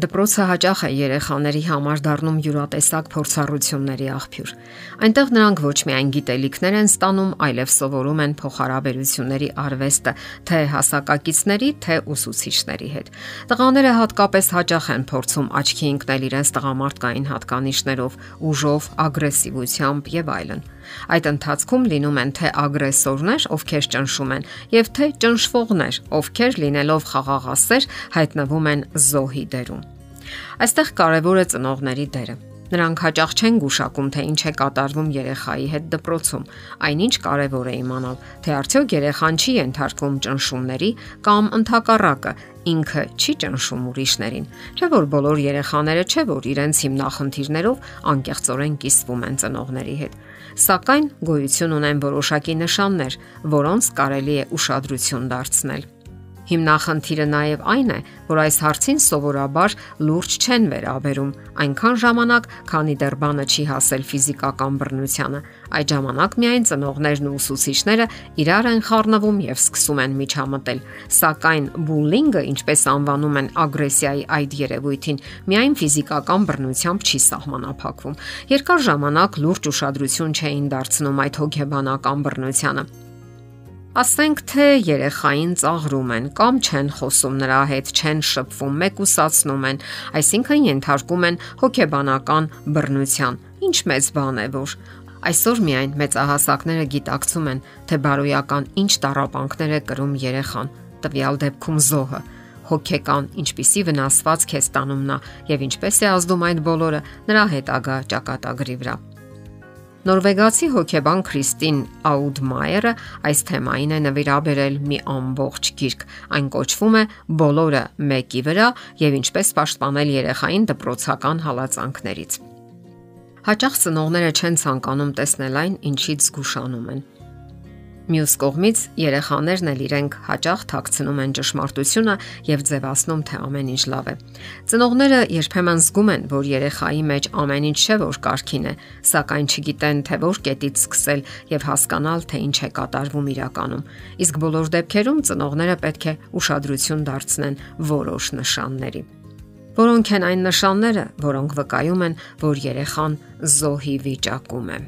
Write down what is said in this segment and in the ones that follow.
Դպրոցը հաճախ է երեխաների համար դառնում յուրատեսակ փորձառությունների աղբյուր։ Այնտեղ նրանք ոչ միայն գիտելիքներ են ստանում, այլև սովորում են փոխհարաբերությունների արվեստը, թե հասակակիցների, թե ուսուցիչների հետ։ Տղաները հատկապես հաճախ են փորձում աչքի ընկնել իրենց տղամարդկային հատկանիշներով, ուժով, ագրեսիվությամբ եւ այլն։ Այդ ընթացքում լինում են թե ագրեսորներ, ովքեր ճնշում են, եւ թե ճնշվողներ, ովքեր լինելով խաղաղասեր հայտնվում են զոհի դերում։ Այստեղ կարևոր է ծնողների դերը։ Նրանք հաճախ չեն գուշակում, թե ինչ է կատարվում երեխայի հետ դպրոցում։ Այնինչ կարևոր է իմանալ, թե արդյոք երեխան չի ենթարկվում ճնշումների կամ ընդհակառակը ինքը չի ճնշում ուրիշներին։ Չէ՞ որ բոլոր երեխաները չէ որ իրենց հիմնախնդիրներով անկեղծորեն կիսվում են ծնողների հետ։ Սակայն գոյություն ունեն որոշակի նշաններ, որոնց կարելի է ուշադրություն դարձնել։ Հիմնախնդիրը նաև այն է, որ այս հարցին սովորաբար լուրջ չեն վերաբերում այնքան ժամանակ, քանի դեռ բանը չի հասել ֆիզիկական բռնությանը։ Այդ ժամանակ միայն ծնողներն ու ուսուցիչները իրար են խառնվում եւ սկսում են միջամտել։ Սակայն բուլինգը, ինչպես անվանում են ագրեսիայի այդ երևույթին, միայն ֆիզիկական բռնությամբ չի սահմանափակվում։ Երկար ժամանակ լուրջ ուշադրություն չէին դարձնում այդ հոգեբանական բռնությանը Ասենք թե երեխային ծաղրում են կամ չեն խոսում նրա հետ, չեն շփվում, մեկուսացնում են, այսինքն ենթարկում են հոգեբանական բռնության։ Ինչ մեծ բան է որ Այսօր միայն մեծահասակները գիտակցում են, թե բարոյական ինչ տարապանքներ է կրում երեխան, տվյալ դեպքում զոհը հոգեկան ինչպիսի վնասվածք է ստանում նա եւ ինչպես է ազդում այդ բոլորը նրա հետագա ճակատագրի վրա։ Նորվեգացի հոկեբան Քրիստին Աուդմայերը այս թեմային է նվիրաբերել մի ամբողջ գիրք։ Այն կոչվում է Բոլորը մեկի վրա եւ ինչպես պաշտպանել երեխային դպրոցական հալածանքներից։ Հաճախ ծնողները չեն ցանկանում տեսնել այն, ինչից զգուշանում են։ Մյուս կողմից երեխաներն էլ իրենք հաճախ թաքցնում են ճշմարտությունը եւ ձևացնում թե ամեն ինչ լավ է։ Ծնողները երբեմն զգում են, որ երեխայի մեջ ամեն ինչ չէ որ կարքին է, սակայն չգիտեն թե որ կետից սկսել եւ հասկանալ թե ինչ է կատարվում իրականում։ Իսկ բոլոր դեպքերում ծնողները պետք է ուշադրություն դարձնեն որոշ նշանների որոնք են այն նշանները, որոնք վկայում են, որ երեխան զոհի վիճակում է։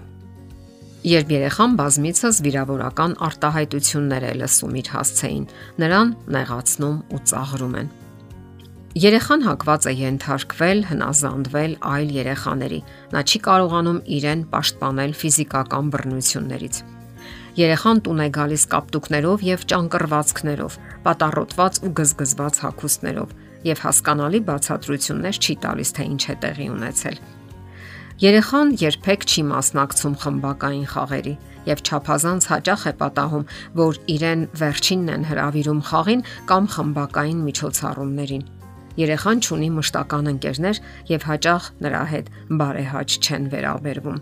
Երբ երեխան բազմիցս վիրավորական արտահայտություններ է լսում իր հասցեին, նրան նեղացնում ու ծաղրում են։ Երեխան հակված է ենթարկվել, հնազանդվել այլ երեխաների։ Նա չի կարողանում իրեն պաշտպանել ֆիզիկական բռնություններից։ Երեխան տուն է գալիս կապտուկներով եւ ճանկռվածքներով, պատառոտված ու գզգզված հագուստներով եւ հասկանալի բացատրություններ չի տալիս թե ինչ է տեղի ունեցել։ Երեխան երբեք չի մասնակցում խմբակային խաղերի եւ ճափազանց հաճախ է պատահում, որ իրեն վերջինն են հravirում խաղին կամ խմբակային միջոցառումներին։ Երեխան ունի մշտական ընկերներ եւ հաճախ նրա հետ բարեհաճ չեն վերաբերվում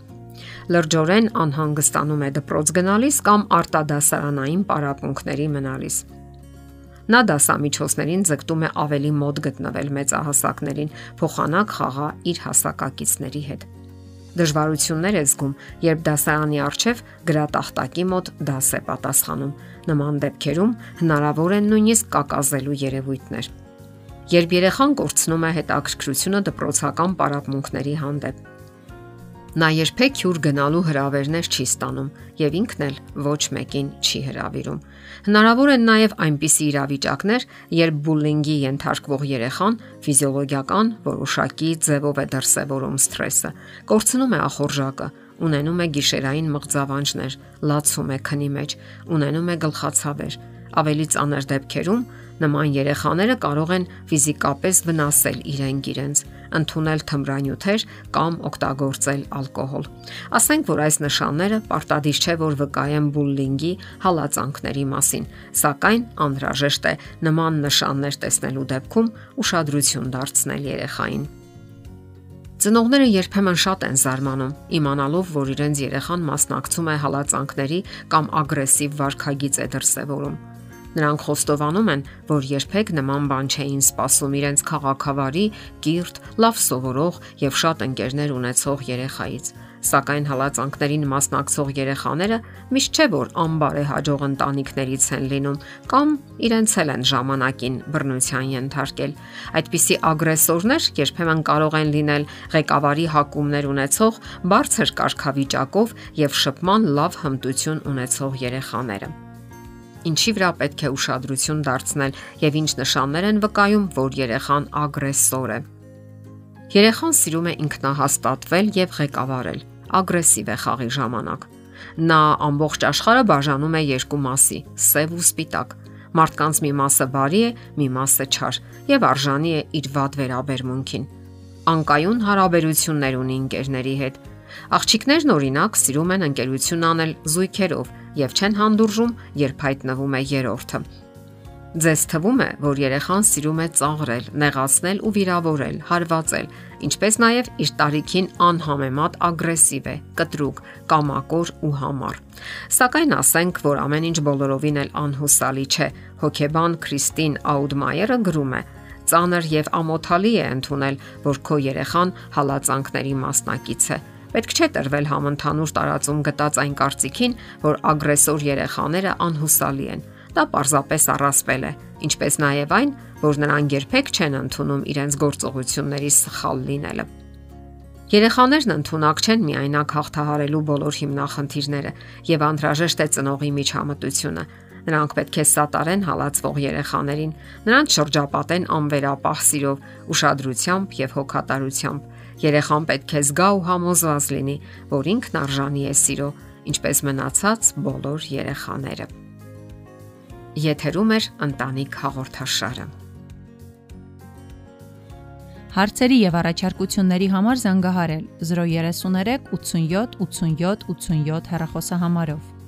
լրջորեն անհանգստանում է դպրոց գնալիս կամ արտադասարանային պարապմունքների մնալիս։ Նա դասամիջոցներին ձգտում է ավելի մոտ գտնվել մեծահասակներին, փոխանակ խաղա իր հասակակիցների հետ դժվարություններ է զգում, երբ դասարանի առջև գրատախտակի մոտ դաս է պատասխանում։ Նման դեպքերում հնարավոր են նույնիսկ կակազելու երևույթներ։ Երբ երեխան կորցնում է հետաքրքրությունը դպրոցական պարապմունքների հանդեպ, Նա երբեք հյուր գնալու հրավերներ չի ստանում եւ ինքն էլ ոչ մեկին չի հրավիրում։ Հնարավոր են նաեւ այնպիսի իրավիճակներ, երբ բուլինգի ենթարկվող երեխան ֆիզիոլոգիական որոշակի ձևով է դրսևորում սթրեսը, կորցնում է ախորժակը, ունենում է գիշերային մղձավանջներ, լացում է քնի մեջ, ունենում է գլխացավեր։ Ավելի ծանր դեպքերում Նման երեխաները կարող են ֆիզիկապես վնասել իրենք իրենց, ընդունել թմրանյութեր կամ օգտագործել ալկոհոլ։ Ասենք որ այս նշանները պարտադիր չէ որ վկայեն բուլլինգի հալածանքների մասին, սակայն անհրաժեշտ է նման նշաններ տեսնելու դեպքում ուշադրություն դարձնել երեխային։ Ծնողները երբեմն շատ են զարմանում, իմանալով, որ իրենց երեխան մասնակցում է հալածանքների կամ ագրեսիվ վարքագիծ է դրսևորում Նրանք խոստովանում են, որ երբեք նման բան չէին սպասում իրենց քաղաքավարի, կիրթ, լավ սովորող եւ շատ ընկերներ ունեցող երեխայից Սակայն հալածանքներին մասնակցող երեխաները միշտ չէ որ անբարեհաջող ընտանիքներից են լինում կամ իրենց էլ են ժամանակին բռնության ենթարկել։ Այդպիսի ագրեսորներ երբեմն կարող են լինել ղեկավարի հակումներ ունեցող, բարձր կարգավիճակով եւ շփման լավ հմտություն ունեցող երեխաները ինչի վրա պետք է ուշադրություն դարձնել եւ ինչ նշաններ են վկայում, որ երեխան ագրեսոր է։ Երեխան սիրում է ինքնահաստատվել եւ ղեկավարել ագրեսիվ է խաղի ժամանակ։ Նա ամբողջ աշխարհը բաժանում է երկու մասի՝ սև ու սպիտակ։ Մարդկանց մի մասը բարի է, մի մասը չար եւ արժանի է իր վատ վերաբերմունքին։ Անկայուն հարաբերություններ ունի ընկերների հետ։ Աղջիկներն օրինակ սիրում են ընկերություն անել զույգերով եւ չեն հանդուրժում, երբ հայտնվում է երրորդը։ Ձեզ թվում է, որ երեխան սիրում է ծաղրել, նեղացնել ու վիրավորել, հարվածել, ինչպես նաև իր տարիքին անհամեմատ ագրեսիվ է, կտրուկ, կամակոր ու համառ։ Սակայն ասենք, որ ամեն ինչ բոլորովին էլ անհուսալի չէ։ Հոկեբան Քրիստին Աուդմայերը գրում է. ծանր եւ ամոթալի է ընդունել, որ քո երեխան հալածանքների մասնակից է։ Պետք չէ տրվել համընդհանուր տարածում գտած այն կարծիքին, որ ագրեսոր երեխաները անհուսալի են դա պարզապես առասպել է, ինչպես նաև այն, որ նրանք երբեք չեն ընդունում իրենց գործողությունների սխալ լինելը։ Երեխաներն ընդունակ չեն միայնակ հաղթահարելու բոլոր հիմնախնդիրները եւ անհրաժեշտ է ծնողի միջամտությունը։ Նրանք պետք է սատարեն հալածվող երեխաներին, նրանց շրջապատեն անվերապահ սիրով, ուշադրությամբ եւ հոգատարությամբ։ Երեխան պետք է զգա ու համոզված լինի, որ ինքն արժանի է սիրո, ինչպես մնացած բոլոր երեխաները։ Եթերում է ընտանիք հաղորդաշարը։ Հարցերի եւ առաջարկությունների համար զանգահարել 033 87 87 87 հեռախոսահամարով։